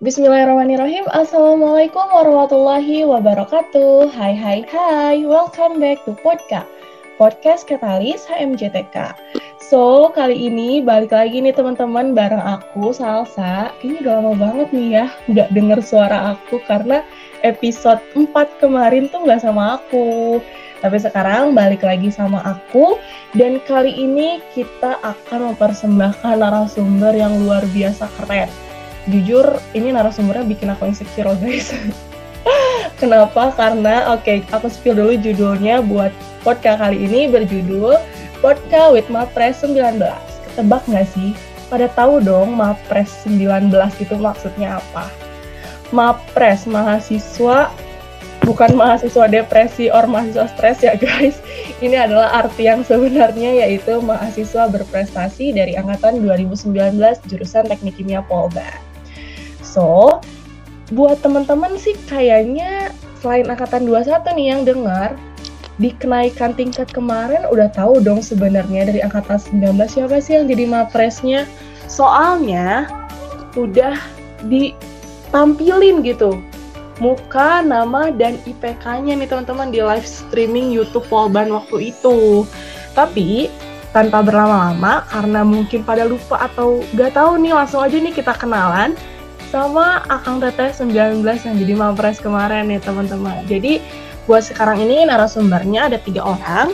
Bismillahirrahmanirrahim. Assalamualaikum warahmatullahi wabarakatuh. Hai hai hai. Welcome back to Podcast. Podcast Katalis HMJTK. So, kali ini balik lagi nih teman-teman bareng aku, Salsa. Ini udah lama banget nih ya nggak denger suara aku karena episode 4 kemarin tuh nggak sama aku. Tapi sekarang balik lagi sama aku dan kali ini kita akan mempersembahkan narasumber yang luar biasa keren jujur ini narasumbernya bikin aku insecure guys. Kenapa? Karena oke okay, aku spill dulu judulnya buat podcast kali ini berjudul podcast with Mapres 19 ketebak nggak sih? Pada tahu dong Mapres 19 itu maksudnya apa? Mapres mahasiswa bukan mahasiswa depresi or mahasiswa stres ya guys. Ini adalah arti yang sebenarnya yaitu mahasiswa berprestasi dari angkatan 2019 jurusan teknik kimia Polda So, buat teman-teman sih kayaknya selain angkatan 21 nih yang dengar, di kenaikan tingkat kemarin udah tahu dong sebenarnya dari angkatan 19 siapa sih yang jadi mapresnya. Soalnya udah ditampilin gitu muka, nama, dan IPK-nya nih teman-teman di live streaming YouTube Polban waktu itu. Tapi tanpa berlama-lama karena mungkin pada lupa atau gak tahu nih langsung aja nih kita kenalan sama Akang Teteh 19 yang jadi Mapres kemarin nih teman-teman. Jadi buat sekarang ini narasumbernya ada tiga orang,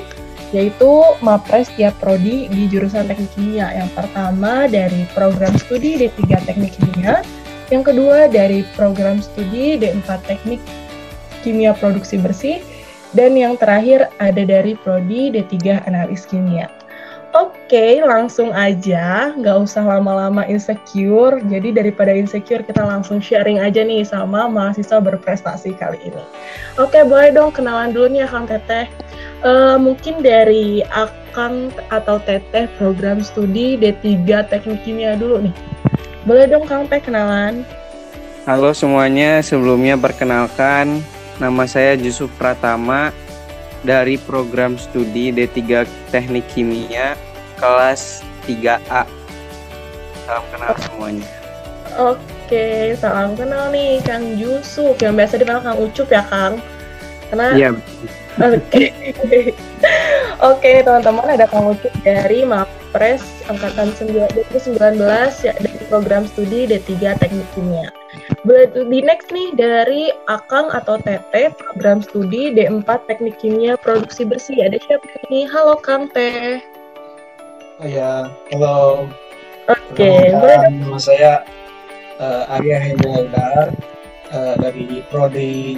yaitu Mapres tiap prodi di jurusan teknik kimia. Yang pertama dari program studi D3 teknik kimia, yang kedua dari program studi D4 teknik kimia produksi bersih, dan yang terakhir ada dari prodi D3 analis kimia. Oke, langsung aja, nggak usah lama-lama insecure. Jadi daripada insecure, kita langsung sharing aja nih sama mahasiswa berprestasi kali ini. Oke, boleh dong kenalan dulu nih Akang Teteh. Uh, mungkin dari Akang atau Teteh program studi D3 Teknik Kimia dulu nih. Boleh dong Kang Teh kenalan. Halo semuanya, sebelumnya perkenalkan nama saya Yusuf Pratama dari program studi D3 Teknik Kimia kelas 3A. Salam kenal semuanya. Oke, salam kenal nih Kang Yusuf yang biasa dipanggil Kang Ucup ya Kang. Karena Iya. Oke. Oke, teman-teman ada Kang Ucup dari Mapres angkatan 2019 ya dari program studi D3 Teknik Kimia. Di next nih dari Akang atau Tete program studi D4 Teknik Kimia Produksi Bersih. Ada siapa nih? Halo Kang Teh. Oh ya, halo. Oke, okay, Nama saya uh, Arya Hendra uh, dari Prodi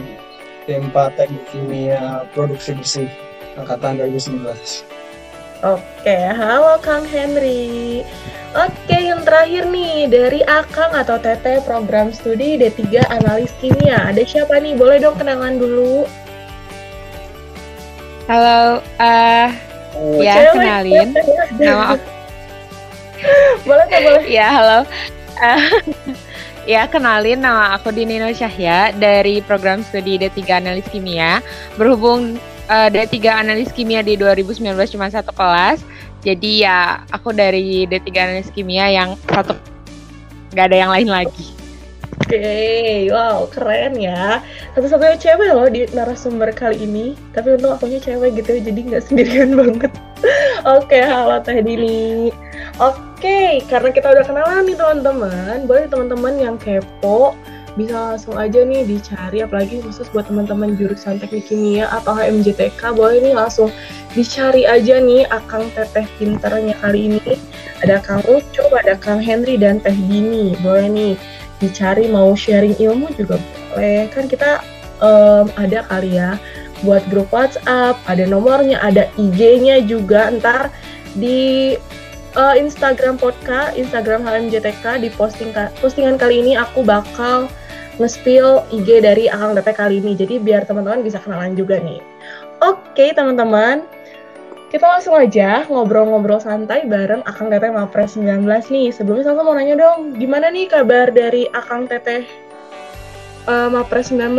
Tempat Teknik Kimia Produksi Bersih Angkatan 2019. Oke, halo Kang Henry. Oke, yang terakhir nih dari Akang atau Tete program studi D3 Analis Kimia. Ada siapa nih? Boleh dong kenalan dulu. Halo, uh, Oh, ya, cewek. kenalin. Nama aku. boleh boleh? Ya, halo. Uh, ya, kenalin nama aku Dini Nur Syahya dari program studi D3 Analis Kimia. Berhubung uh, D3 Analis Kimia di 2019 cuma satu kelas, jadi ya aku dari D3 Analis Kimia yang satu gak ada yang lain lagi. Oke, okay. wow keren ya. Satu-satunya cewek loh di narasumber kali ini. Tapi untung akunya cewek gitu, jadi nggak sendirian banget. Oke, okay, halo Teh Dini. Oke, okay, karena kita udah kenalan nih teman-teman, boleh teman-teman yang kepo bisa langsung aja nih dicari apalagi khusus buat teman-teman jurusan teknik kimia atau HMJTK boleh nih langsung dicari aja nih Akang Teteh Pinternya kali ini ada Kang Ucup, ada Kang Henry dan Teh Dini boleh nih dicari mau sharing ilmu juga boleh. Kan kita um, ada kali ya buat grup WhatsApp ada nomornya ada IG-nya juga. Ntar di uh, Instagram podcast Instagram HMJTK di posting postingan kali ini aku bakal nge-spill IG dari Akang DP kali ini. Jadi biar teman-teman bisa kenalan juga nih. Oke okay, teman-teman kita langsung aja ngobrol-ngobrol santai bareng Akang Teteh Mapres 19 nih. Sebelumnya saya mau nanya dong, gimana nih kabar dari Akang Teteh uh, Mapres 19?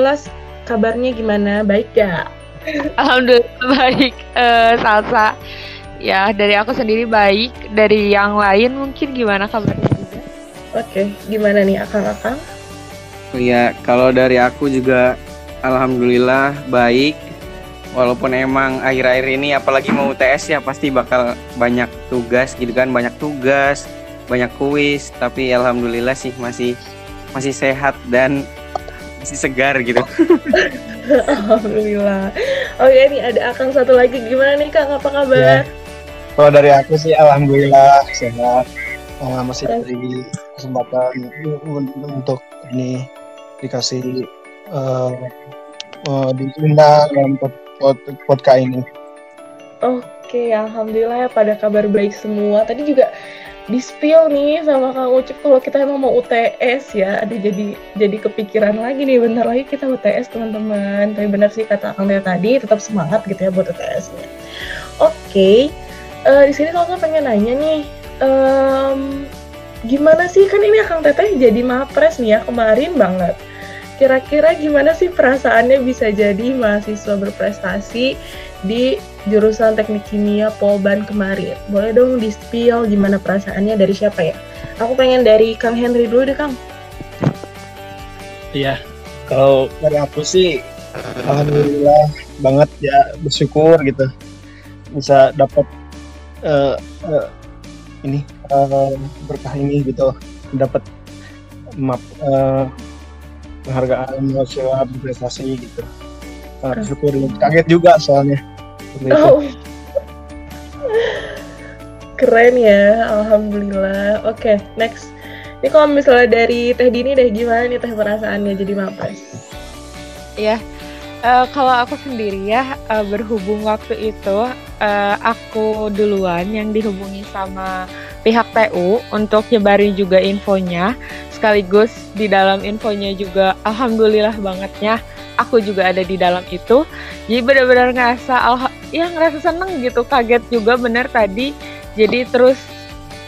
Kabarnya gimana? Baik gak? Alhamdulillah baik, uh, Salsa. Ya, dari aku sendiri baik. Dari yang lain mungkin gimana kabarnya juga? Oke, okay. gimana nih Akang-Akang? Ya, kalau dari aku juga alhamdulillah baik. Walaupun emang akhir-akhir ini apalagi mau UTS ya pasti bakal banyak tugas gitu kan, banyak tugas, banyak kuis, tapi alhamdulillah sih masih masih sehat dan masih segar gitu. alhamdulillah. Oke, ini ada Akang satu lagi. Gimana nih Kang? Apa kabar? Ya. Kalau dari aku sih alhamdulillah sehat. Uh, masih diberi kesempatan untuk ini dikasih uh, uh, diundang dalam podcast ini. Oke, alhamdulillah ya pada kabar baik semua. Tadi juga di spill nih sama Kang Ucup kalau kita emang mau UTS ya, aduh jadi jadi kepikiran lagi nih bentar lagi kita UTS teman-teman. Tapi benar sih kata Kang Teh tadi, tetap semangat gitu ya buat UTS-nya. Oke, uh, di sini kalau pengen nanya nih, um, gimana sih kan ini Kang Teteh jadi mapres nih ya kemarin banget. Kira-kira gimana sih perasaannya bisa jadi mahasiswa berprestasi di jurusan Teknik Kimia Polban kemarin? Boleh dong di spill gimana perasaannya dari siapa ya? Aku pengen dari Kang Henry dulu deh Kang. Iya, kalau dari aku sih alhamdulillah banget ya bersyukur gitu bisa dapat uh, uh, ini uh, berkah ini gitu dapat map uh, penghargaan mahasiswa berprestasi gitu. Uh, bersyukur kaget juga soalnya. Oh. keren ya alhamdulillah. Oke okay, next. Ini kalau misalnya dari teh dini deh gimana nih teh perasaannya jadi mapres? Ya uh, kalau aku sendiri ya uh, berhubung waktu itu uh, aku duluan yang dihubungi sama pihak TU untuk nyebarin juga infonya sekaligus di dalam infonya juga alhamdulillah bangetnya aku juga ada di dalam itu. Jadi benar-benar ngerasa ya ngerasa seneng gitu kaget juga bener tadi. Jadi terus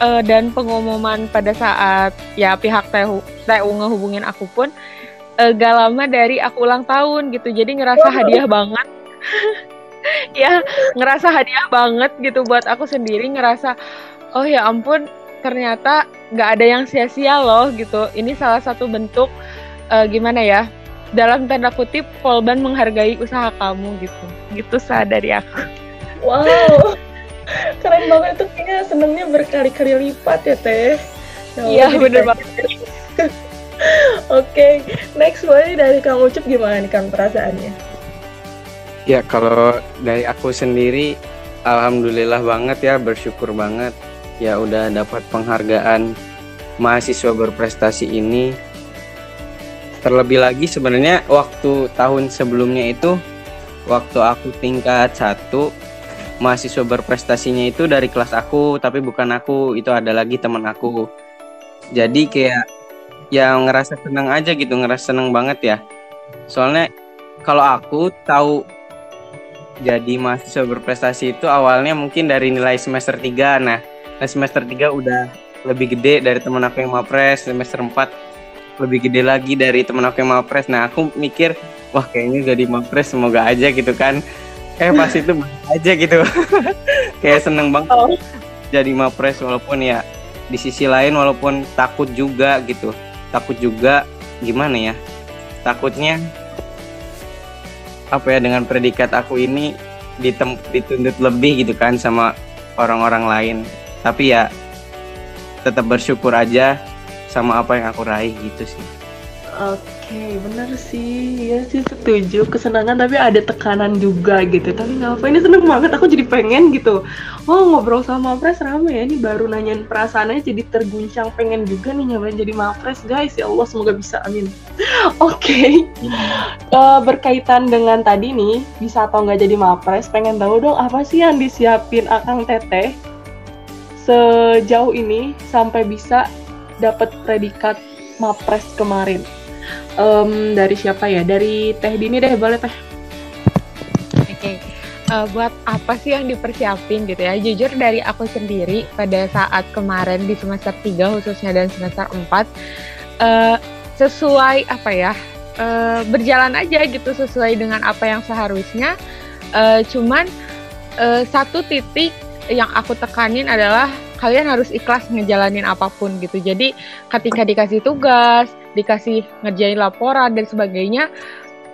uh, dan pengumuman pada saat ya pihak TU TU ngehubungin aku pun uh, gak lama dari aku ulang tahun gitu. Jadi ngerasa hadiah banget. Ya ngerasa hadiah banget gitu buat aku sendiri. Ngerasa oh ya ampun ternyata nggak ada yang sia-sia loh gitu. Ini salah satu bentuk uh, gimana ya dalam tanda kutip Polban menghargai usaha kamu gitu. Gitu sah dari aku. Wow. Keren banget itu kayaknya senengnya berkali-kali lipat ya teh. Iya bener banget. Oke, okay. next boleh dari Kang Ucup gimana nih Kang perasaannya? Ya kalau dari aku sendiri alhamdulillah banget ya bersyukur banget ya udah dapat penghargaan mahasiswa berprestasi ini. Terlebih lagi sebenarnya waktu tahun sebelumnya itu waktu aku tingkat satu mahasiswa berprestasinya itu dari kelas aku tapi bukan aku itu ada lagi teman aku. Jadi kayak ya ngerasa senang aja gitu ngerasa senang banget ya. Soalnya kalau aku tahu jadi mahasiswa berprestasi itu awalnya mungkin dari nilai semester 3 nah semester 3 udah lebih gede dari teman aku yang mapres. Semester 4 lebih gede lagi dari teman aku yang mapres. Nah aku mikir wah kayaknya jadi mapres semoga aja gitu kan. Eh pas itu aja gitu. Kayak seneng banget oh. jadi mapres walaupun ya di sisi lain walaupun takut juga gitu. Takut juga gimana ya? Takutnya apa ya dengan predikat aku ini ditem dituntut lebih gitu kan sama orang-orang lain tapi ya tetap bersyukur aja sama apa yang aku raih gitu sih Oke, benar sih. Ya sih setuju. Kesenangan tapi ada tekanan juga gitu. Tapi nggak apa, ini seneng banget. Aku jadi pengen gitu. Oh ngobrol sama Mapres rame ya. Ini baru nanyain perasaannya jadi terguncang. Pengen juga nih nyobain jadi Mapres guys. Ya Allah semoga bisa. Amin. Oke. Okay. Uh, eh, berkaitan dengan tadi nih, bisa atau nggak jadi Mapres, pengen tahu dong apa sih yang disiapin Akang Teteh sejauh ini sampai bisa dapat predikat Mapres kemarin um, dari siapa ya? Dari Teh Dini deh, boleh Teh. Oke. Okay. Uh, eh, buat apa sih yang dipersiapin gitu ya? Jujur dari aku sendiri pada saat kemarin di semester 3 khususnya dan semester 4 uh, eh, sesuai apa ya? Uh, berjalan aja gitu sesuai dengan apa yang seharusnya. Uh, cuman uh, satu titik yang aku tekanin adalah kalian harus ikhlas ngejalanin apa pun gitu. Jadi ketika dikasih tugas, dikasih ngerjain laporan dan sebagainya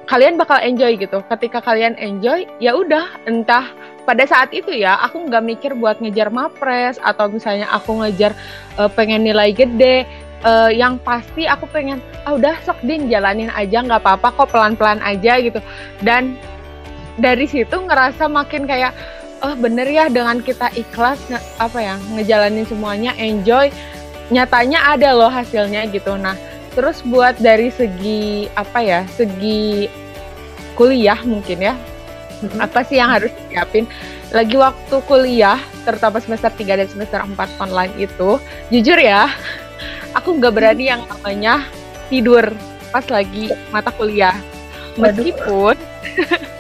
kalian bakal enjoy gitu ketika kalian enjoy ya udah entah pada saat itu ya aku nggak mikir buat ngejar mapres atau misalnya aku ngejar uh, pengen nilai gede uh, yang pasti aku pengen ah udah sok din jalanin aja nggak apa-apa kok pelan-pelan aja gitu dan dari situ ngerasa makin kayak oh bener ya dengan kita ikhlas apa ya ngejalanin semuanya enjoy nyatanya ada loh hasilnya gitu. Nah terus buat dari segi apa ya segi kuliah mungkin ya hmm apa sih yang harus disiapin? Lagi waktu kuliah terutama semester 3 dan semester 4 online itu jujur ya aku nggak berani yang namanya tidur pas lagi mata kuliah. Meskipun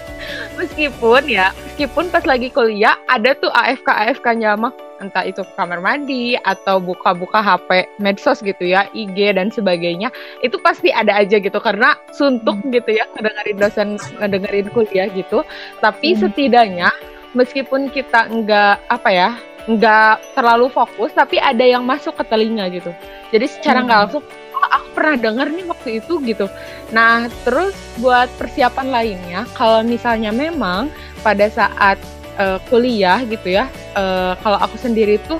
meskipun ya meskipun pas lagi kuliah ada tuh AFK AFK-nya mah entah itu kamar mandi atau buka-buka HP medsos gitu ya IG dan sebagainya itu pasti ada aja gitu karena suntuk hmm. gitu ya ngedengerin dosen ngedengerin kuliah gitu tapi hmm. setidaknya meskipun kita enggak apa ya enggak terlalu fokus tapi ada yang masuk ke telinga gitu jadi secara nggak hmm. langsung oh, aku pernah dengar nih waktu itu gitu. Nah, terus buat persiapan lainnya, kalau misalnya memang pada saat uh, kuliah gitu ya, uh, kalau aku sendiri tuh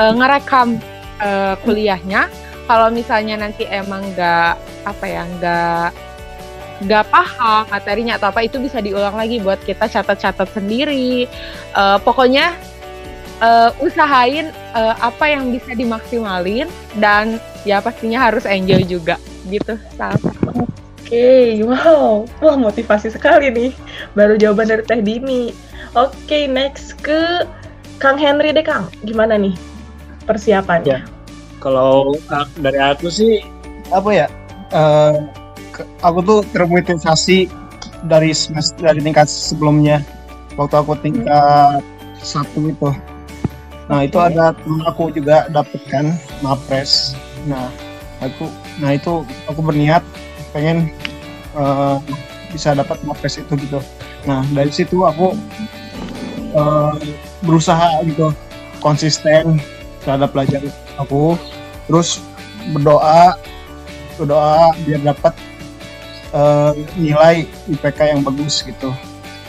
uh, ngerekam uh, kuliahnya. Kalau misalnya nanti emang nggak apa ya nggak nggak paham materinya atau apa itu bisa diulang lagi buat kita catat-catat sendiri. Uh, pokoknya uh, usahain uh, apa yang bisa dimaksimalin dan ya pastinya harus enjoy juga gitu Sal. Oke, okay, wow, wah motivasi sekali nih. Baru jawaban dari Teh Dini. Oke, okay, next ke Kang Henry deh Kang. Gimana nih persiapannya? Ya. Kalau dari aku sih apa ya? Uh, aku tuh termotivasi dari semester dari tingkat sebelumnya waktu aku tingkat hmm. satu itu Nah itu ada teman aku juga dapatkan mapres. Nah aku, nah itu aku berniat pengen uh, bisa dapat mapres itu gitu. Nah dari situ aku uh, berusaha gitu konsisten terhadap belajar aku, terus berdoa berdoa biar dapat uh, nilai IPK yang bagus gitu.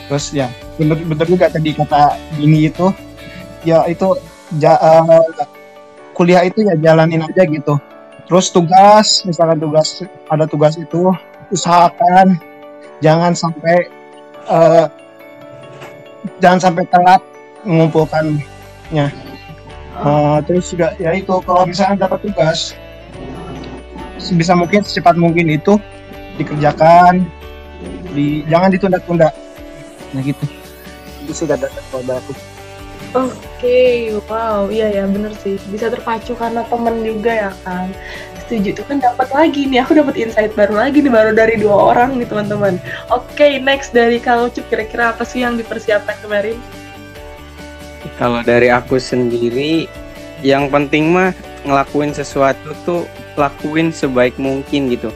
Terus ya bener juga tadi kata Dini itu ya itu ja, uh, kuliah itu ya jalanin aja gitu. Terus tugas misalkan tugas ada tugas itu usahakan jangan sampai uh, jangan sampai telat mengumpulkannya. Uh, terus juga ya itu kalau misalnya dapat tugas sebisa mungkin secepat mungkin itu dikerjakan di jangan ditunda-tunda. Nah gitu. Itu sudah kalau aku Oke, okay, wow, iya ya bener sih. Bisa terpacu karena temen juga ya kan. Setuju itu kan dapat lagi nih. Aku dapat insight baru lagi nih baru dari dua orang nih teman-teman. Oke, okay, next dari Kang Ucup kira-kira apa sih yang dipersiapkan kemarin? Kalau dari aku sendiri, yang penting mah ngelakuin sesuatu tuh lakuin sebaik mungkin gitu.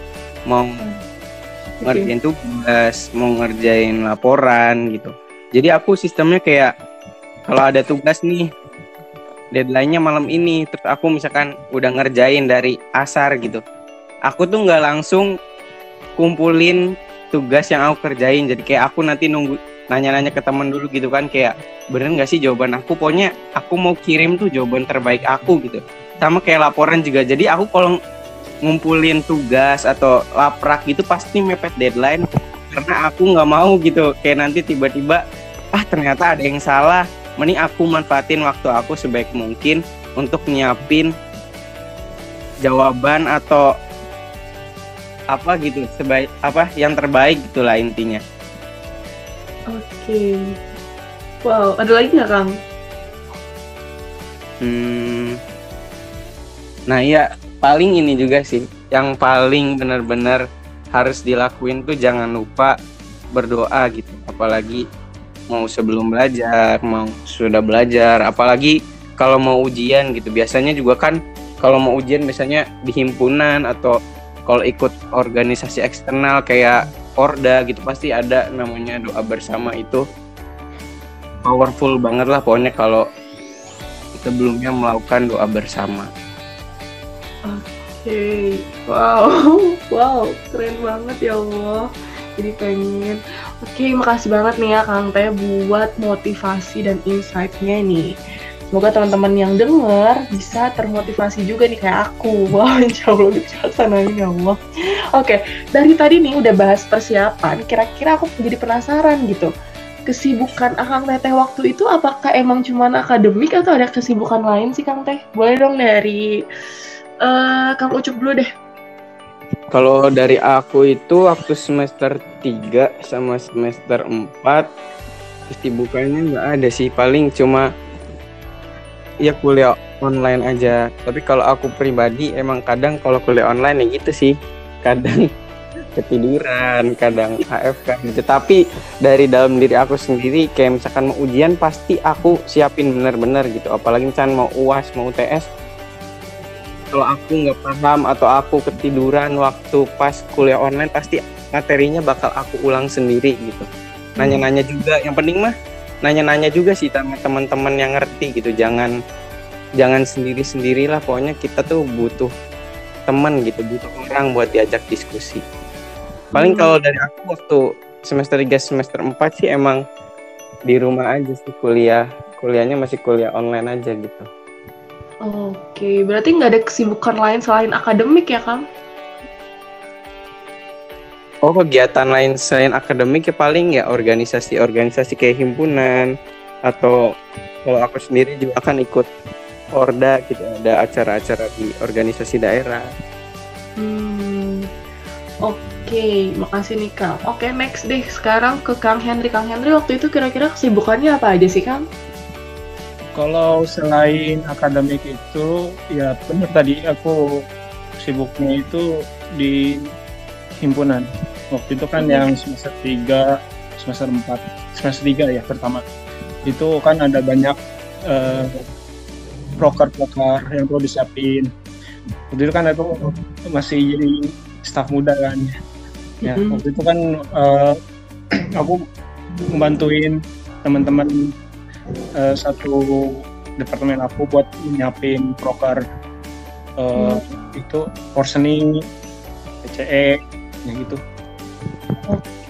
Mau hmm. ngerjain tugas, mau ngerjain laporan gitu. Jadi aku sistemnya kayak kalau ada tugas nih deadline-nya malam ini terus aku misalkan udah ngerjain dari asar gitu. Aku tuh nggak langsung kumpulin tugas yang aku kerjain. Jadi kayak aku nanti nunggu nanya-nanya ke temen dulu gitu kan kayak bener nggak sih jawaban aku? Pokoknya aku mau kirim tuh jawaban terbaik aku gitu. Sama kayak laporan juga. Jadi aku kalau ngumpulin tugas atau laprak gitu pasti mepet deadline. Karena aku nggak mau gitu. Kayak nanti tiba-tiba ah ternyata ada yang salah mending aku manfaatin waktu aku sebaik mungkin untuk nyiapin jawaban atau apa gitu sebaik apa yang terbaik gitulah intinya. Oke. Okay. wow ada lagi nggak kang? Hmm. Nah iya paling ini juga sih yang paling benar-benar harus dilakuin tuh jangan lupa berdoa gitu apalagi mau sebelum belajar mau sudah belajar apalagi kalau mau ujian gitu biasanya juga kan kalau mau ujian biasanya di himpunan atau kalau ikut organisasi eksternal kayak Porda gitu pasti ada namanya doa bersama itu powerful banget lah pokoknya kalau sebelumnya melakukan doa bersama. Oke, okay. wow wow keren banget ya Allah jadi pengen oke makasih banget nih ya Kang Teh buat motivasi dan insight-nya nih Semoga teman-teman yang denger bisa termotivasi juga nih kayak aku. Wow, insya Allah dilaksanain ya Allah. Oke, dari tadi nih udah bahas persiapan, kira-kira aku jadi penasaran gitu. Kesibukan Akang Teteh waktu itu apakah emang cuma akademik atau ada kesibukan lain sih Kang Teh? Boleh dong dari uh, Kang Ucup dulu deh. Kalau dari aku itu waktu semester 3 sama semester 4 kesibukannya nggak ada sih, paling cuma ya kuliah online aja. Tapi kalau aku pribadi emang kadang kalau kuliah online ya gitu sih. Kadang ketiduran kadang HFK gitu. Tapi dari dalam diri aku sendiri kayak misalkan mau ujian pasti aku siapin bener-bener gitu. Apalagi misalkan mau uas mau UTS kalau aku nggak paham atau aku ketiduran waktu pas kuliah online pasti materinya bakal aku ulang sendiri gitu. Nanya-nanya juga yang penting mah nanya-nanya juga sih sama teman-teman yang ngerti gitu. Jangan jangan sendiri sendirilah pokoknya kita tuh butuh teman gitu butuh orang buat diajak diskusi. Paling hmm. kalau dari aku waktu semester 3 semester 4 sih emang di rumah aja sih kuliah. Kuliahnya masih kuliah online aja gitu oke berarti nggak ada kesibukan lain selain akademik ya kang Oh kegiatan lain selain akademik ya paling ya organisasi-organisasi kayak himpunan atau kalau aku sendiri juga akan ikut Orda gitu ada acara-acara di organisasi daerah. Hmm, Oke, okay. makasih nih Kang. Oke, okay, next deh. Sekarang ke Kang Henry. Kang Henry waktu itu kira-kira kesibukannya apa aja sih Kang? Kalau selain akademik itu, ya benar tadi aku sibuknya itu di himpunan. Waktu itu kan yang semester 3 semester 4 semester 3 ya pertama. Itu kan ada banyak uh, proker-proker yang perlu disiapin. Waktu itu kan aku masih jadi staf muda kan. Ya mm-hmm. waktu itu kan uh, aku membantuin teman-teman uh, satu departemen aku buat nyiapin proker uh, mm. itu portioning PCE ya gitu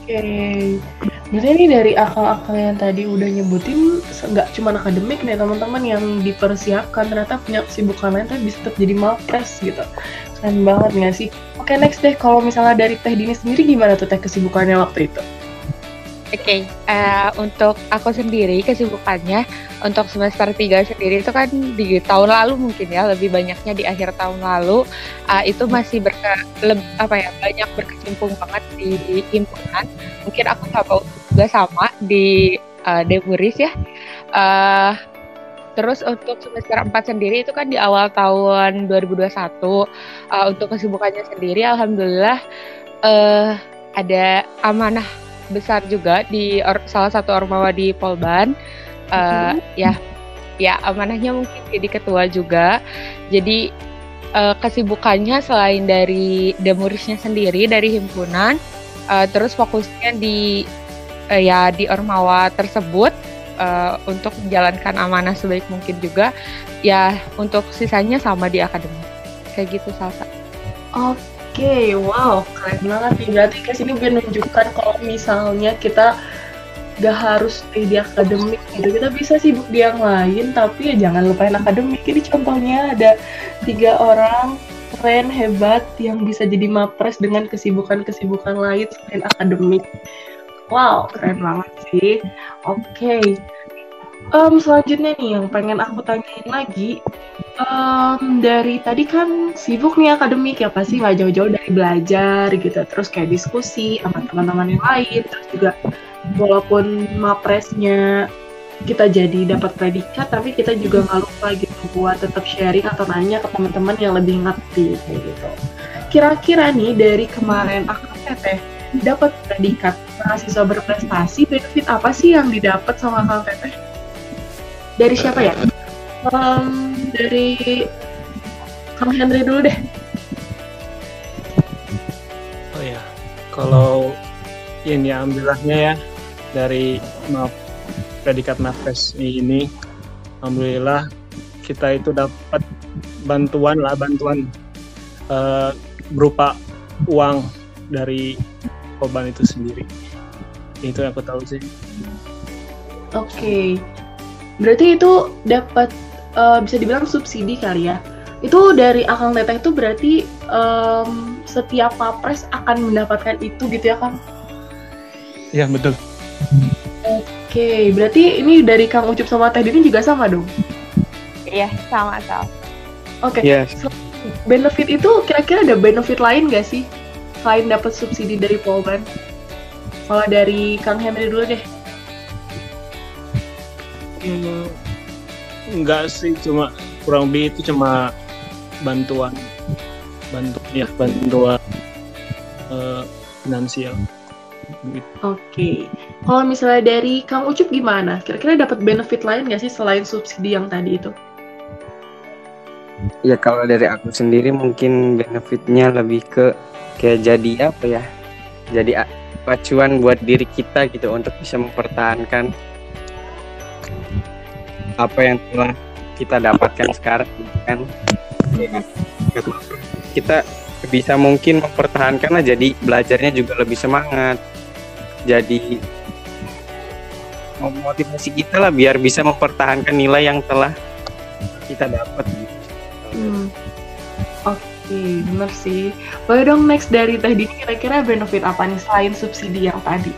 Oke. Berarti ini dari akal-akal yang tadi udah nyebutin nggak cuma akademik nih teman-teman yang dipersiapkan ternyata punya kesibukan lain tapi bisa tetap jadi malpres gitu. Keren banget nggak sih? Oke next deh kalau misalnya dari Teh Dini sendiri gimana tuh Teh kesibukannya waktu itu? Oke, okay, uh, eh, untuk aku sendiri kesibukannya untuk semester 3 sendiri itu kan di tahun lalu mungkin ya lebih banyaknya di akhir tahun lalu uh, itu masih berke, leb, apa ya banyak berkecimpung banget di himpunan. Mungkin aku sama juga sama di uh, Demuris ya. Uh, terus untuk semester 4 sendiri itu kan di awal tahun 2021 uh, untuk kesibukannya sendiri alhamdulillah uh, ada amanah besar juga di or, salah satu ormawa di Polban. Uh, hmm. Ya, ya amanahnya mungkin jadi ketua juga. Jadi uh, kesibukannya selain dari demurisnya sendiri dari himpunan, uh, terus fokusnya di uh, ya di ormawa tersebut uh, untuk menjalankan amanah sebaik mungkin juga. Ya untuk sisanya sama di akademi. Kayak gitu Salsa. Oke okay, wow, keren banget nih. Berarti ke sini menunjukkan kalau misalnya kita gak harus stay di akademik gitu. Kita bisa sibuk di yang lain, tapi ya jangan lupain akademik. Ini contohnya ada tiga orang keren, hebat, yang bisa jadi mapres dengan kesibukan-kesibukan lain selain akademik. Wow, keren banget sih. Oke, okay um, selanjutnya nih yang pengen aku tanyain lagi um, dari tadi kan sibuk nih akademik ya pasti nggak jauh-jauh dari belajar gitu terus kayak diskusi sama teman-teman yang lain terus juga walaupun mapresnya kita jadi dapat predikat tapi kita juga nggak lupa gitu buat tetap sharing atau nanya ke teman-teman yang lebih ngerti kayak gitu kira-kira nih dari kemarin aku teteh dapat predikat mahasiswa berprestasi benefit apa sih yang didapat sama Kang Teteh? dari siapa ya? Um, dari Kang Henry dulu deh. Oh ya, kalau ini ambilahnya ya dari maaf predikat nafas ini, alhamdulillah kita itu dapat bantuan lah bantuan uh, berupa uang dari korban itu sendiri itu yang aku tahu sih oke okay. berarti itu dapat uh, bisa dibilang subsidi kali ya. Itu dari akang teteh itu berarti um, setiap papres akan mendapatkan itu gitu ya kang? Iya betul. Oke okay, berarti ini dari kang ucup sama teh ini juga sama dong? Iya sama sama. Oke. Okay. yes. so, benefit itu kira-kira ada benefit lain gak sih? Selain dapat subsidi dari Polban? Kalau dari kang Henry dulu deh. Hmm, enggak sih cuma kurang lebih itu cuma bantuan bantu ya bantuan uh, finansial Oke, okay. kalau misalnya dari Kang Ucup gimana? Kira-kira dapat benefit lain nggak sih selain subsidi yang tadi itu? Ya kalau dari aku sendiri mungkin benefitnya lebih ke kayak jadi apa ya? Jadi acuan buat diri kita gitu untuk bisa mempertahankan apa yang telah kita dapatkan sekarang kan? Kita bisa mungkin mempertahankan lah jadi belajarnya juga lebih semangat. Jadi memotivasi kita lah biar bisa mempertahankan nilai yang telah kita dapat. Hmm. oke okay, benar sih. Boleh dong next dari tadi kira-kira benefit apa nih selain subsidi yang tadi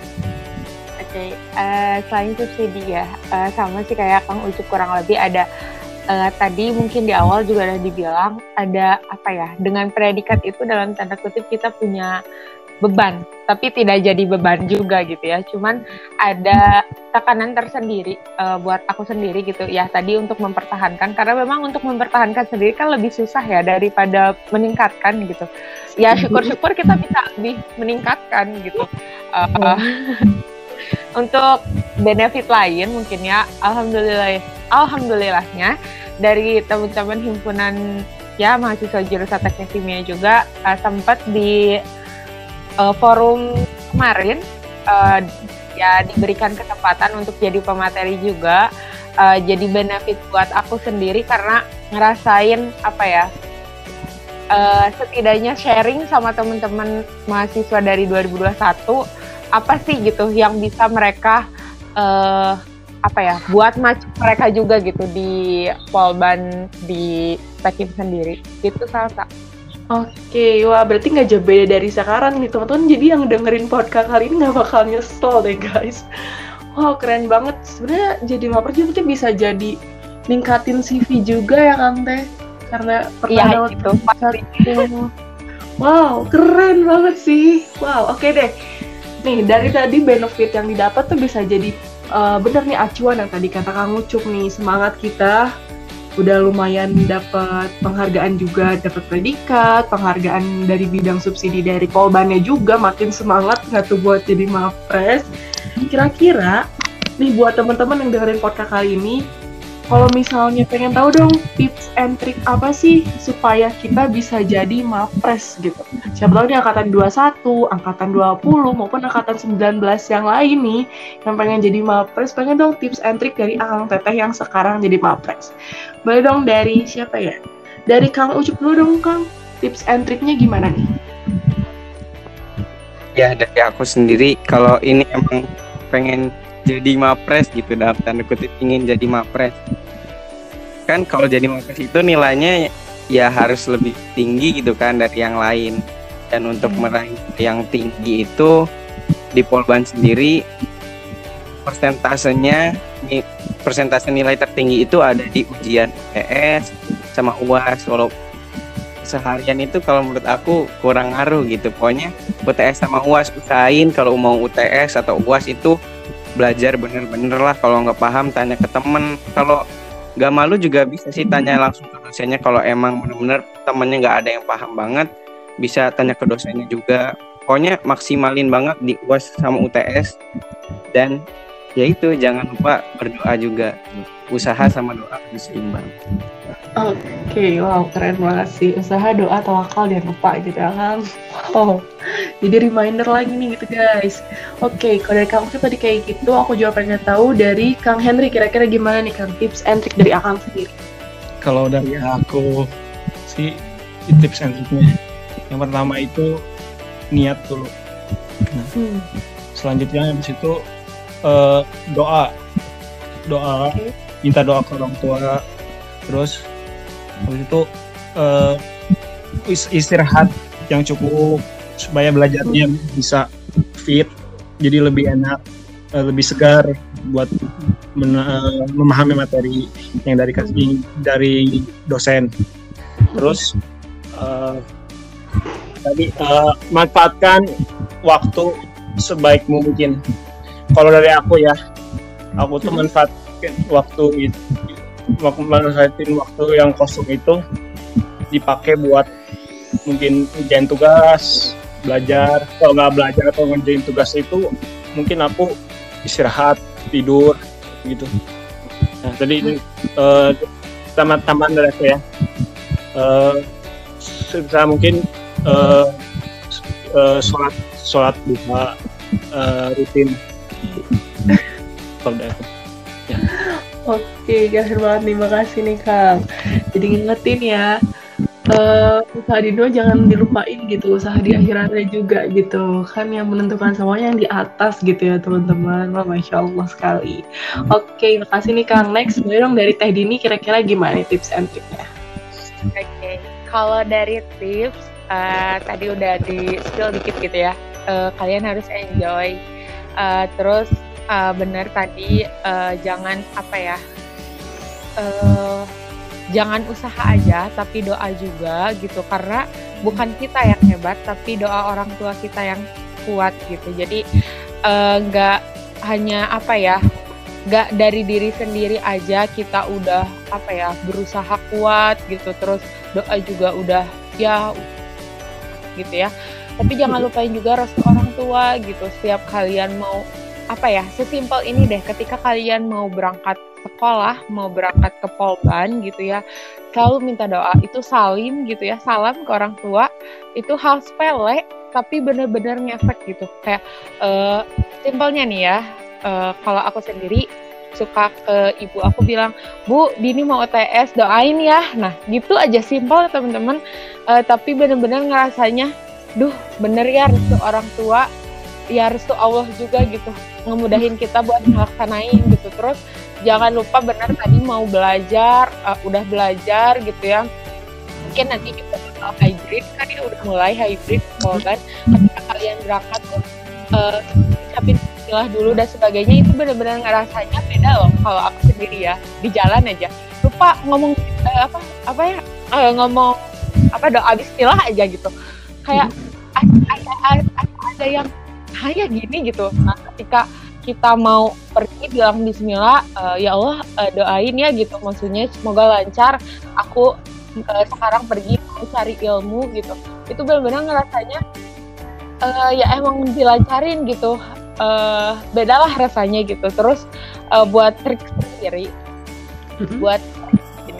okay, uh, eh, selain subsidi ya, uh, sama sih kayak Kang Ucup kurang lebih ada uh, tadi mungkin di awal juga udah dibilang ada apa ya dengan predikat itu dalam tanda kutip kita punya beban tapi tidak jadi beban juga gitu ya. Cuman ada tekanan tersendiri uh, buat aku sendiri gitu ya tadi untuk mempertahankan. Karena memang untuk mempertahankan sendiri kan lebih susah ya daripada meningkatkan gitu. Ya syukur-syukur kita bisa lebih meningkatkan gitu. Uh, untuk benefit lain mungkin ya alhamdulillah alhamdulillahnya dari teman-teman himpunan ya mahasiswa jurusan teknik kimia juga uh, sempat di uh, forum kemarin uh, ya diberikan kesempatan untuk jadi pemateri juga. Uh, jadi benefit buat aku sendiri karena ngerasain apa ya uh, setidaknya sharing sama teman-teman mahasiswa dari 2021 apa sih gitu yang bisa mereka uh, apa ya buat macam mereka juga gitu di Polban di Pekim sendiri itu salsa. Oke, wah berarti nggak jauh beda dari sekarang nih teman-teman. Jadi yang dengerin podcast kali ini nggak bakal nyesel deh guys. Wow keren banget. Sebenarnya jadi maper juga bisa jadi ningkatin CV juga ya kan teh. Karena pernah ya, gitu. Wow keren banget sih. Wow oke deh. Nih dari tadi benefit yang didapat tuh bisa jadi uh, bener nih acuan yang tadi kata Kang Ucup nih semangat kita udah lumayan dapat penghargaan juga dapat predikat penghargaan dari bidang subsidi dari kolbannya juga makin semangat nggak tuh buat jadi mapres. Kira-kira nih buat teman-teman yang dengerin podcast kali ini kalau misalnya pengen tahu dong tips and trick apa sih supaya kita bisa jadi mapres gitu. Siapa tahu di angkatan 21, angkatan 20 maupun angkatan 19 yang lain nih yang pengen jadi mapres, pengen dong tips and trick dari Akang Teteh yang sekarang jadi mapres. Boleh dong dari siapa ya? Dari Kang Ucup dulu dong Kang. Tips and tricknya gimana nih? Ya dari aku sendiri kalau ini emang pengen jadi mapres gitu dalam tanda kutip ingin jadi mapres. Kan kalau jadi mapres itu nilainya ya harus lebih tinggi gitu kan dari yang lain. Dan untuk hmm. meraih yang tinggi itu di Polban sendiri persentasenya persentase nilai tertinggi itu ada di ujian ES sama UAS walau seharian itu kalau menurut aku kurang ngaruh gitu. Pokoknya UTS sama UAS usahain kalau mau UTS atau UAS itu belajar bener-bener lah. Kalau nggak paham tanya ke temen. Kalau nggak malu juga bisa sih tanya langsung ke dosennya. Kalau emang bener-bener temennya nggak ada yang paham banget bisa tanya ke dosennya juga. Pokoknya maksimalin banget di UAS sama UTS dan ya itu jangan lupa berdoa juga. Usaha sama doa seimbang Oke, okay, wow keren banget sih. Usaha doa tawakal dan lupa gitu ya kan. Oh, jadi reminder lagi nih gitu guys. Oke, okay, kalau dari kamu tadi kayak gitu, aku juga pengen tahu dari Kang Henry kira-kira gimana nih Kang tips and trick dari Akang sendiri. Kalau dari aku sih tips and triknya yang pertama itu niat dulu nah Hmm. selanjutnya habis itu eh, doa doa Oke. minta doa ke orang tua terus habis itu is- istirahat yang cukup supaya belajarnya bisa fit jadi lebih enak eh, lebih segar buat eh, memahami materi yang dari dari dosen. Terus eh, tadi eh, manfaatkan waktu sebaik mungkin. Kalau dari aku ya aku tuh manfaatkan waktu itu waktu manfaatin waktu yang kosong itu dipakai buat mungkin ngerjain tugas belajar. Kalau nggak belajar atau ngerjain tugas itu mungkin aku istirahat tidur gitu. Nah tadi ini eh, taman-taman dari aku ya. Eh sebisa mungkin s- eh, sholat sholat duha eh, rutin. Kalau dari aku. Oke, gahir banget nih, makasih nih Kang. Jadi ngingetin ya, eh usaha di dunia jangan dilupain gitu, usaha di akhiratnya juga gitu. Kan yang menentukan semuanya yang di atas gitu ya teman-teman. Wah, Masya Allah sekali. Oke, makasih nih Kang. Next, boleh dong dari Teh Dini kira-kira gimana tips and triknya? Oke, kalau dari tips eh, tadi udah di spill dikit gitu ya. Eh, kalian harus enjoy. Eh, terus eh, bener tadi eh, jangan apa ya? eh, jangan usaha aja, tapi doa juga gitu. Karena bukan kita yang hebat, tapi doa orang tua kita yang kuat gitu. Jadi eh, nggak hanya apa ya? nggak dari diri sendiri aja kita udah apa ya berusaha kuat gitu terus doa juga udah ya gitu ya tapi jangan lupain juga restu orang tua gitu setiap kalian mau apa ya sesimpel ini deh ketika kalian mau berangkat sekolah mau berangkat ke polban gitu ya selalu minta doa itu salim gitu ya salam ke orang tua itu hal sepele tapi bener-bener ngefek gitu. Kayak eh, simpelnya nih ya eh, kalau aku sendiri suka ke ibu aku bilang bu Dini mau UTS doain ya. Nah gitu aja simpel teman-teman Eh, tapi bener-bener ngerasanya duh bener ya restu orang tua ya restu Allah juga gitu ngemudahin kita buat ngelaksanain gitu. Terus jangan lupa bener tadi mau belajar eh, udah belajar gitu ya. Mungkin nanti kita bakal hybrid kan ya udah mulai hybrid mau kan ketika kalian berangkat tuh eh, ucapin bismillah dulu dan sebagainya itu benar-benar ngerasanya beda loh kalau aku sendiri ya di jalan aja. Lupa ngomong eh, apa apa ya eh, ngomong apa doa bismillah aja gitu. Kayak ada ada, ada, ada yang kayak gini gitu. Nah ketika kita mau pergi bilang bismillah eh, ya Allah eh, doain ya gitu. Maksudnya semoga lancar. Aku eh, sekarang pergi mau cari ilmu gitu. Itu benar-benar ngerasanya eh, ya emang dilancarin gitu. Eh beda lah rasanya gitu. Terus eh, buat trik sendiri buat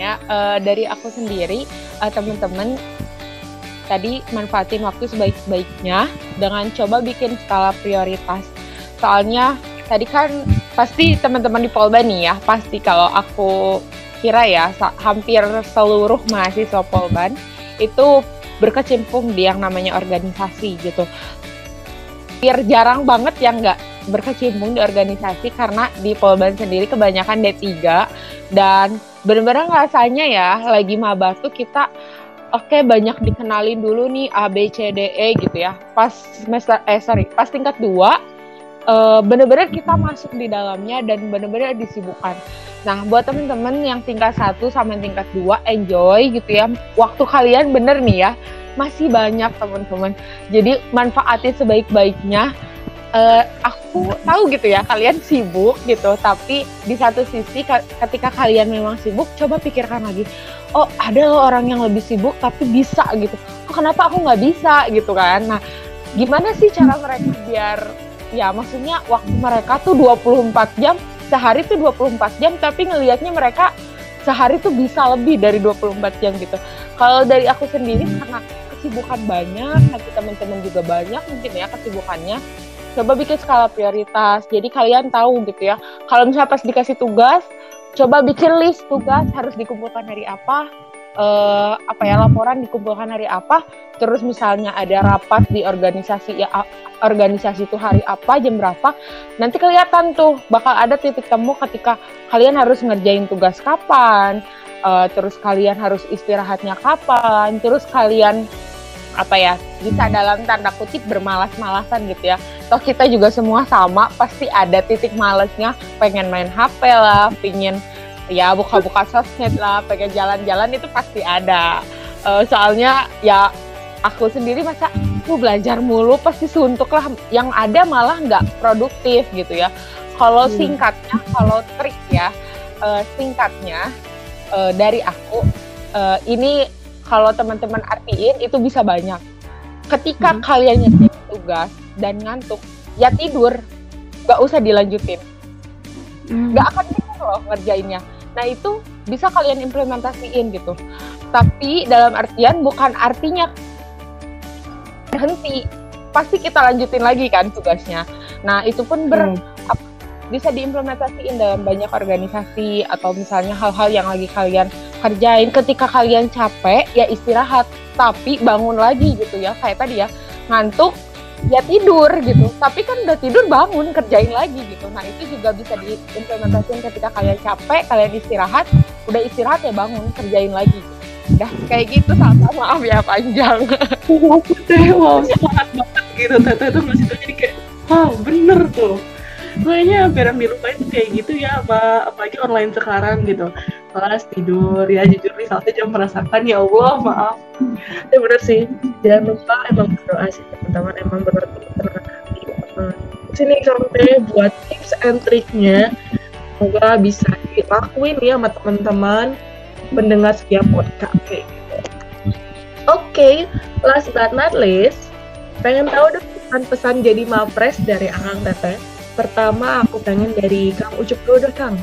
ya eh, dari aku sendiri eh, teman-teman tadi manfaatin waktu sebaik-baiknya dengan coba bikin skala prioritas. Soalnya tadi kan pasti teman-teman di Polban nih ya pasti kalau aku kira ya hampir seluruh mahasiswa Polban itu berkecimpung di yang namanya organisasi gitu. Hampir jarang banget yang nggak berkecimpung di organisasi karena di Polban sendiri kebanyakan D3 dan benar-benar rasanya ya lagi maba tuh kita oke banyak dikenalin dulu nih A B C D E gitu ya. Pas semester eh sorry pas tingkat 2 eh, bener-bener kita masuk di dalamnya dan bener-bener disibukkan. Nah buat temen-temen yang tingkat 1 sama tingkat 2 enjoy gitu ya. Waktu kalian bener nih ya masih banyak teman-teman jadi manfaatin sebaik-baiknya. Eh, aku tahu gitu ya kalian sibuk gitu tapi di satu sisi ka- ketika kalian memang sibuk coba pikirkan lagi oh ada loh orang yang lebih sibuk tapi bisa gitu. Oh, kenapa aku nggak bisa? Gitu kan. Nah gimana sih cara mereka biar ya maksudnya waktu mereka tuh 24 jam sehari tuh 24 jam tapi ngelihatnya mereka sehari tuh bisa lebih dari 24 jam gitu. Kalau dari aku sendiri karena kesibukan banyak nanti teman-teman juga banyak mungkin ya kesibukannya coba bikin skala prioritas. Jadi kalian tahu gitu ya kalau misalnya pas dikasih tugas coba bikin list tugas harus dikumpulkan hari apa uh, apa ya laporan dikumpulkan hari apa. Terus misalnya ada rapat di organisasi ya organisasi itu hari apa jam berapa nanti kelihatan tuh bakal ada titik temu ketika kalian harus ngerjain tugas kapan uh, terus kalian harus istirahatnya kapan terus kalian apa ya bisa dalam tanda kutip bermalas-malasan gitu ya toh kita juga semua sama pasti ada titik malesnya. Pengen main HP lah pengen ya buka-buka sosmed lah pengen jalan-jalan itu pasti ada. Uh, soalnya ya aku sendiri masa aku belajar mulu pasti suntuk lah. Yang ada malah nggak produktif gitu ya. Kalau hmm. singkatnya kalau trik ya uh, singkatnya uh, dari aku uh, ini kalau teman-teman artiin itu bisa banyak. Ketika hmm. kalian nyetir tugas dan ngantuk ya tidur nggak usah dilanjutin hmm. nggak hmm. akan bisa loh ngerjainnya Nah itu bisa kalian implementasiin gitu. Tapi dalam artian bukan artinya berhenti, pasti kita lanjutin lagi kan tugasnya. Nah itu pun ber hmm. bisa diimplementasiin dalam banyak organisasi atau misalnya hal-hal yang lagi kalian kerjain. Ketika kalian capek ya istirahat, tapi bangun lagi gitu ya kayak tadi ya ngantuk ya tidur gitu. Tapi kan udah tidur bangun kerjain lagi gitu. Nah itu juga bisa diimplementasikan ketika kalian capek kalian istirahat udah istirahat ya bangun kerjain lagi. Gitu. udah kayak gitu sama maaf ya panjang. Wow teh wow banget gitu. Tete itu masih tuh jadi kayak wow bener tuh kayaknya hampir yang dilupain kayak gitu ya apa apalagi online sekarang gitu. Kelas tidur ya jujur nih saatnya jam merasakan ya Allah maaf. Ya bener sih jangan lupa emang berdoa sih teman-teman emang bener tenang hati sini sampai buat tips and triknya semoga bisa dilakuin ya sama teman-teman pendengar setiap podcast kayak gitu. Oke okay, last but not least pengen tahu dong pesan-pesan jadi mapres dari Akang Teteh pertama aku pengen dari Kang Ucup dulu deh Kang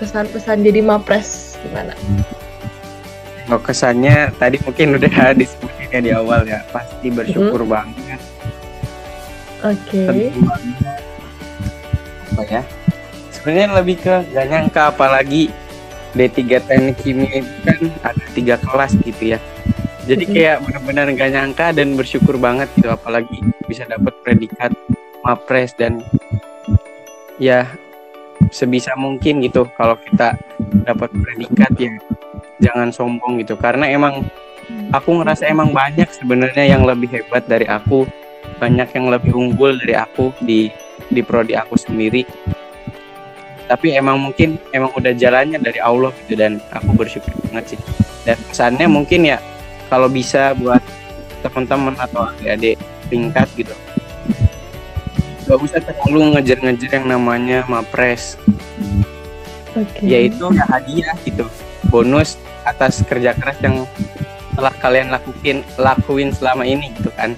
kesan-pesan jadi mapres gimana? Oh kesannya tadi mungkin udah disebutnya di awal ya pasti bersyukur hmm. banget. Oke. Okay. Apa ya? Sebenarnya lebih ke gak nyangka apalagi D3 teknik kimia itu kan ada tiga kelas gitu ya. Jadi kayak benar-benar gak nyangka dan bersyukur banget gitu apalagi bisa dapat predikat mapres dan ya sebisa mungkin gitu kalau kita dapat predikat ya jangan sombong gitu. Karena emang aku ngerasa emang banyak sebenarnya yang lebih hebat dari aku banyak yang lebih unggul dari aku di di prodi aku sendiri. Tapi emang mungkin emang udah jalannya dari Allah gitu dan aku bersyukur banget sih. Dan pesannya mungkin ya kalau bisa buat teman-teman atau adik-adik tingkat gitu gak usah terlalu ngejar-ngejar yang namanya mapres. Okay. yaitu ya hadiah gitu. Bonus atas kerja keras yang telah kalian lakuin lakuin selama ini gitu kan.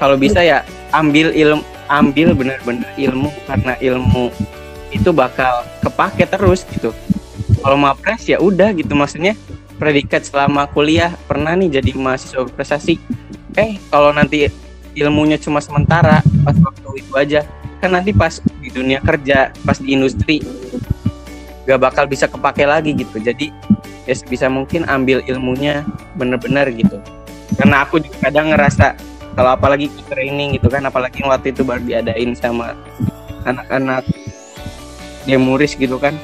Kalau bisa ya ambil ilmu ambil benar-benar ilmu. Karena ilmu itu bakal kepake terus gitu. Kalau mapres ya udah gitu. Maksudnya predikat selama kuliah pernah nih jadi mahasiswa prestasi eh kalau nanti ilmunya cuma sementara pas waktu itu aja. Kan nanti pas di dunia kerja pas di industri gak bakal bisa kepake lagi gitu. Jadi ya sebisa mungkin ambil ilmunya bener-bener gitu. Karena aku juga kadang ngerasa kalau apalagi training gitu kan apalagi waktu itu baru diadain sama anak-anak demuris gitu kan.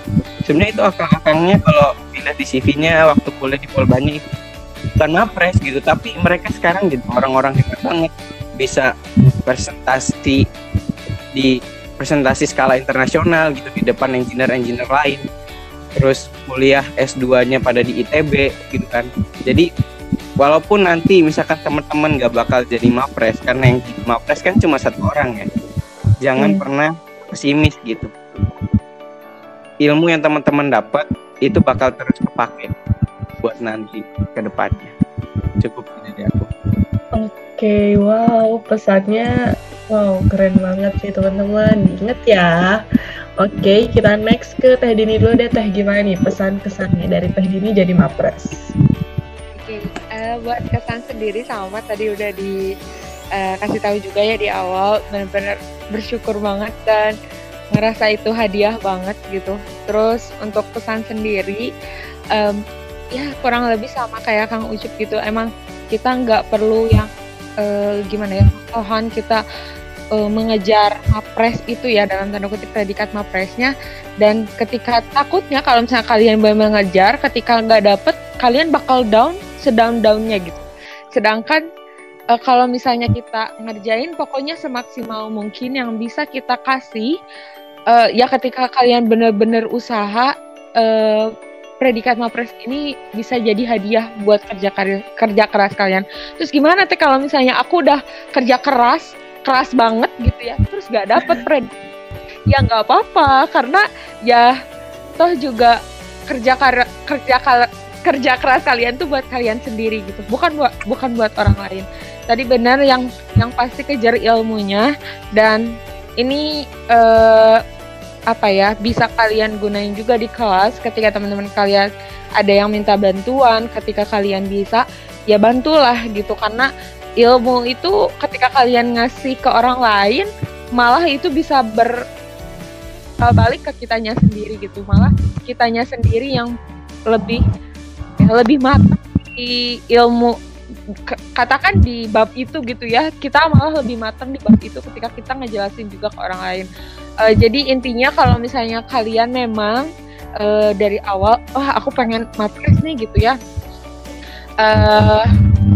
Sebenarnya itu akal-akalnya kalau pindah di CV-nya waktu kuliah di Polbanya itu bukan mapres gitu tapi mereka sekarang gitu orang-orang hebat banget bisa presentasi di presentasi skala internasional gitu di depan engineer-engineer lain. Terus kuliah S2-nya pada di ITB gitu kan. Jadi walaupun nanti misalkan teman-teman gak bakal jadi mapres karena yang mapres kan cuma satu orang ya. Jangan hmm. pernah pesimis gitu. Ilmu yang teman-teman dapat itu bakal terus kepake buat nanti ke depannya. Cukup dari aku okay, wow, pesannya wow keren banget sih teman-teman. Ingat ya. Oke, okay, kita next ke Teh Dini dulu deh. Teh gimana nih pesan-pesannya dari Teh Dini jadi Mapres? Oke, okay, uh, eh, buat kesan sendiri sama tadi udah di uh, kasih tahu juga ya di awal benar-benar bersyukur banget dan ngerasa itu hadiah banget gitu. Terus untuk pesan sendiri um, ya kurang lebih sama kayak Kang Ucup gitu emang kita nggak perlu yang uh, gimana ya Tuhan kita uh, mengejar mapres itu ya dalam tanda kutip predikat mapresnya. Dan ketika takutnya kalau misalnya kalian mengejar ketika nggak dapet kalian bakal down sedang downnya gitu. Sedangkan uh, kalau misalnya kita ngerjain pokoknya semaksimal mungkin yang bisa kita kasih uh, ya ketika kalian benar-benar usaha uh, predikat mapres ini bisa jadi hadiah buat kerja kerja keras kalian. Terus gimana teh kalau misalnya aku udah kerja keras, keras banget gitu ya, terus gak dapet predikat? Ya nggak apa-apa karena ya toh juga kerja kerja kerja keras kalian tuh buat kalian sendiri gitu, bukan buat bukan buat orang lain. Tadi benar yang yang pasti kejar ilmunya dan ini uh, apa ya bisa kalian gunain juga di kelas. Ketika teman-teman kalian ada yang minta bantuan ketika kalian bisa ya bantulah gitu. Karena ilmu itu ketika kalian ngasih ke orang lain malah itu bisa ber balik ke kitanya sendiri gitu. Malah kitanya sendiri yang lebih ya, lebih matang di ilmu katakan di bab itu gitu ya kita malah lebih matang di bab itu ketika kita ngejelasin juga ke orang lain. Uh, jadi intinya kalau misalnya kalian memang uh, dari awal wah oh, aku pengen mapres nih gitu ya. Uh,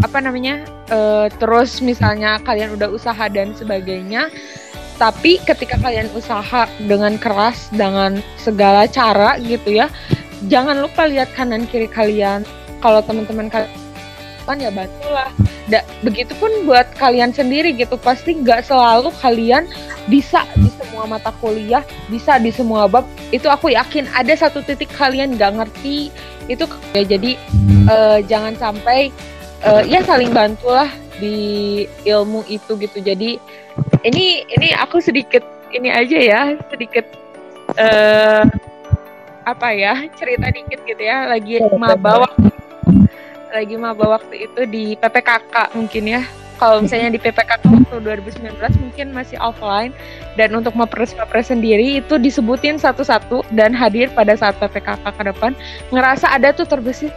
apa namanya? Uh, terus misalnya kalian udah usaha dan sebagainya tapi ketika kalian usaha dengan keras dengan segala cara gitu ya jangan lupa lihat kanan kiri kalian. Kalau teman-teman kalian ya bantulah. Da, begitupun buat kalian sendiri gitu. Pasti nggak selalu kalian bisa di semua mata kuliah bisa di semua bab. Itu aku yakin ada satu titik kalian nggak ngerti itu ya jadi uh, jangan sampai uh, ya saling bantulah di ilmu itu gitu. Jadi ini ini aku sedikit ini aja ya sedikit uh, apa ya cerita dikit gitu ya. Lagi maba waktu lagi maba waktu itu di PPKK mungkin ya. Kalau misalnya di PPKK waktu 2019 mungkin masih offline. Dan untuk mapres mapres sendiri itu disebutin satu-satu dan hadir pada saat PPKK ke depan. Ngerasa ada tuh terbesit.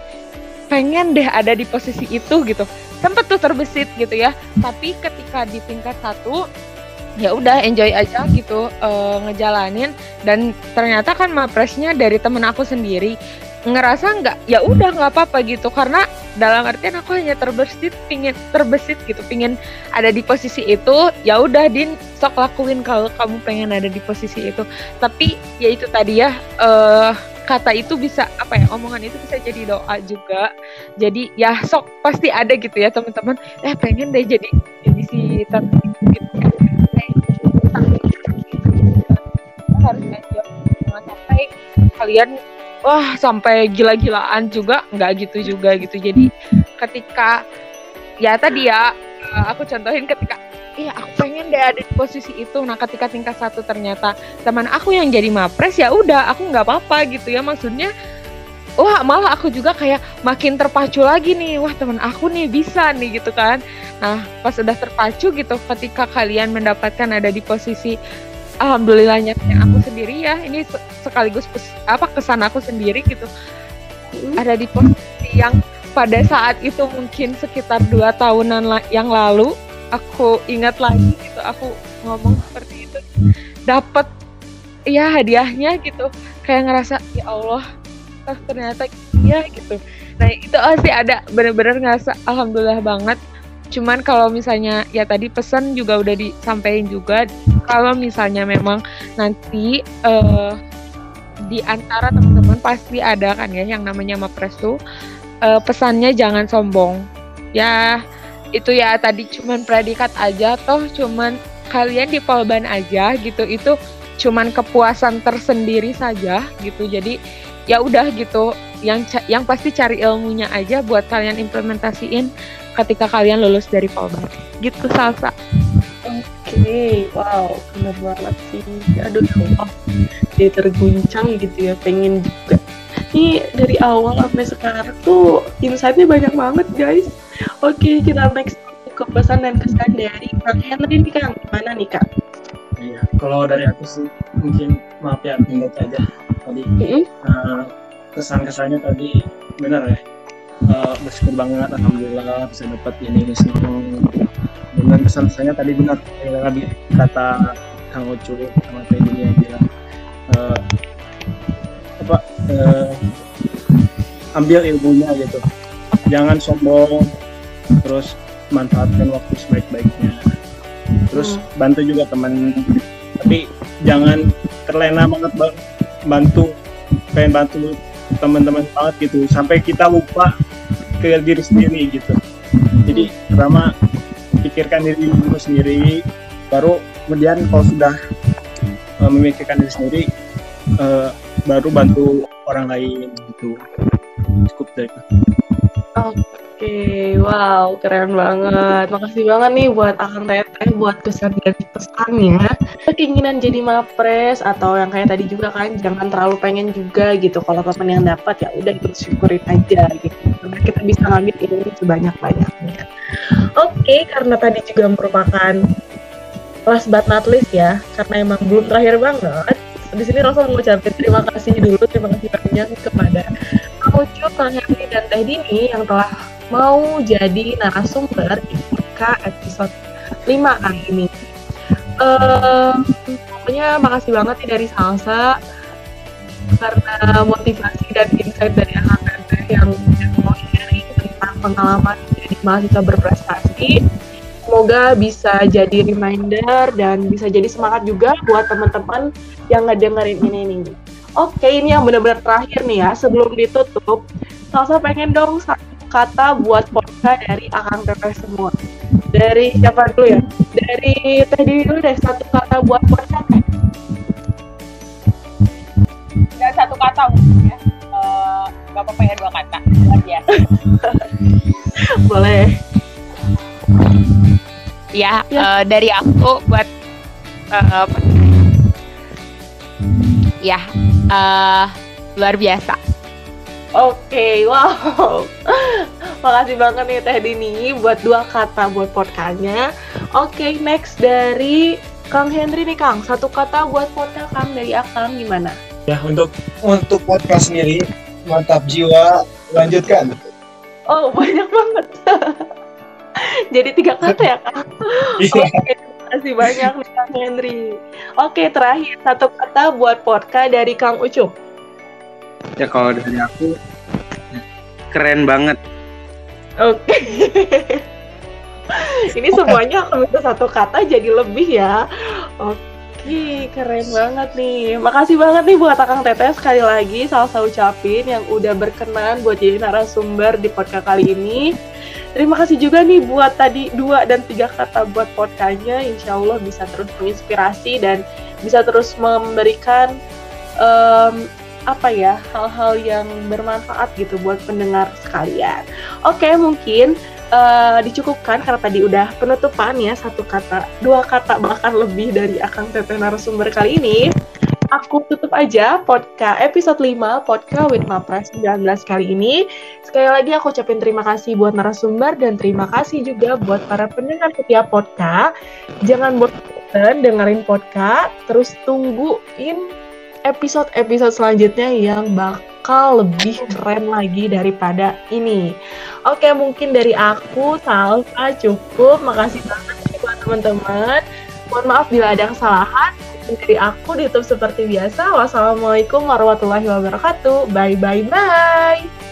Pengen deh ada di posisi itu gitu. Sempet tuh terbesit gitu ya. Tapi ketika di tingkat satu ya udah enjoy aja gitu uh, ngejalanin. Dan ternyata kan mapresnya dari temen aku sendiri. Ngerasa nggak? Ya udah nggak apa-apa gitu. Karena dalam artian aku hanya terbesit pingin terbesit gitu pingin ada di posisi itu ya udah din sok lakuin kalau kamu pengen ada di posisi itu. Tapi ya itu tadi ya uh, kata itu bisa apa ya omongan itu bisa jadi doa juga. Jadi ya sok pasti ada gitu ya teman-teman. Eh pengen deh jadi jadi si tante gitu harus sampai kalian wah sampai gila-gilaan juga nggak gitu juga gitu. Jadi ketika ya tadi ya eh, aku contohin ketika iya aku pengen deh ada di posisi itu. Nah ketika tingkat satu ternyata teman aku yang jadi mapres ya udah aku nggak apa-apa gitu ya. Maksudnya wah malah aku juga kayak makin terpacu lagi nih. Wah teman aku nih bisa nih gitu kan. Nah pas udah terpacu gitu ketika kalian mendapatkan ada di posisi alhamdulillahnya aku sendiri ya. Ini sekaligus pes, apa kesan aku sendiri gitu. Ada di posisi yang pada saat itu mungkin sekitar dua tahunan la yang lalu aku ingat lagi gitu aku ngomong seperti itu. Dapat ya hadiahnya gitu. Kayak ngerasa ya Allah ternyata iya gitu. Nah itu pasti ada bener-bener ngerasa alhamdulillah banget cuman kalau misalnya ya tadi pesan juga udah disampaikan juga. Kalau misalnya memang nanti uh, di antara teman-teman pasti ada kan ya yang namanya mapres tuh uh, pesannya jangan sombong. Ya itu ya tadi cuman predikat aja toh cuman kalian di polban aja gitu itu cuman kepuasan tersendiri saja gitu. Jadi ya udah gitu yang yang pasti cari ilmunya aja buat kalian implementasiin ketika kalian lulus dari Polban gitu Salsa. Oke okay. wow benar banget sih. Aduh oh, dia terguncang gitu ya pengen juga. Ini dari awal sampai sekarang tuh insightnya banyak banget guys. Oke okay, kita next ke pesan dan kesan dari Kang Henry nih Kang. Gimana nih Kak? Iya, kalau dari aku sih mungkin maaf ya tinggal aja tadi. Mm -hmm. uh, kesan-kesannya tadi benar ya uh, bersyukur banget alhamdulillah bisa dapat ini senang dengan pesan saya tadi benar ya, tadi kata Kang Ucu sama Teddy yang bilang uh, apa uh, ambil ilmunya gitu. Jangan sombong terus manfaatkan waktu sebaik-baiknya. Terus hmm. bantu juga teman. Tapi jangan terlena banget bantu pengen bantu teman-teman banget gitu. Sampai kita lupa ke diri sendiri gitu. Jadi pertama pikirkan diri dulu sendiri baru kemudian kalau sudah uh, memikirkan diri sendiri uh, baru bantu orang lain gitu. Cukup dari Oke, wow, keren banget. Makasih banget nih buat Akang Teteh buat kesan dan pesannya. Keinginan jadi mapres atau yang kayak tadi juga kan, jangan terlalu pengen juga gitu. Kalau teman yang dapat ya udah bersyukurin aja gitu. Karena kita bisa ngambil ini sebanyak-banyaknya. Oke, karena tadi juga merupakan last but not least ya, karena emang belum terakhir banget. Di sini langsung mengucapkan terima kasih dulu, terima kasih banyak kepada Kang Ucup, Kang Henry, dan Teh Dini yang telah mau jadi narasumber di episode 5 kali ini. Uh, pokoknya makasih banget nih dari Salsa karena motivasi dan insight dari anak yang mau sharing tentang pengalaman jadi mahasiswa berprestasi. Semoga bisa jadi reminder dan bisa jadi semangat juga buat teman-teman yang ngedengerin ini nih. Oke, ini yang benar-benar terakhir nih ya. Sebelum ditutup, Salsa pengen dong kata buat podcast dari Akang Teteh semua. Dari siapa dulu ya? Dari Teh dulu deh, satu kata buat podcast. Ya, satu kata mungkin ya. Uh, gak apa-apa ya dua kata. ya. Boleh. Ya, ya. Uh, dari aku buat uh, ya uh, luar biasa. Oke, okay, wow. Makasih banget nih Teh Dini buat dua kata buat podcastnya. Oke, okay, next dari Kang Henry nih Kang. Satu kata buat podcast Kang dari Akang gimana? Ya, untuk untuk podcast sendiri mantap jiwa, lanjutkan. Oh, banyak banget. Jadi tiga kata ya Kang? Iya. Oke, okay, kasih banyak nih Kang Henry. Oke, terakhir satu kata buat podcast dari Kang Ucup. Ya kalau dari aku keren banget. Oke. Okay. Ini semuanya kalau satu kata jadi lebih ya. Oke, keren banget nih. Makasih banget nih buat Akang Teteh sekali lagi salsa ucapin yang udah berkenan buat jadi narasumber di podcast kali ini. Terima kasih juga nih buat tadi dua dan tiga kata buat podcastnya. Insya Allah bisa terus menginspirasi dan bisa terus memberikan um, apa ya hal-hal yang bermanfaat gitu buat pendengar sekalian. Oke mungkin uh, dicukupkan karena tadi udah penutupan ya satu kata, dua kata bahkan lebih dari Akang Teteh narasumber kali ini aku tutup aja podcast episode 5 podcast with Mapres 19 kali ini. Sekali lagi aku ucapin terima kasih buat narasumber dan terima kasih juga buat para pendengar setiap podcast. Jangan bosan dengerin podcast, terus tungguin episode-episode selanjutnya yang bakal lebih keren lagi daripada ini. Oke, mungkin dari aku Salsa cukup. Makasih banget buat teman-teman. Mohon maaf bila ada kesalahan dari aku ditutup seperti biasa. Wassalamualaikum warahmatullahi wabarakatuh. Bye bye bye.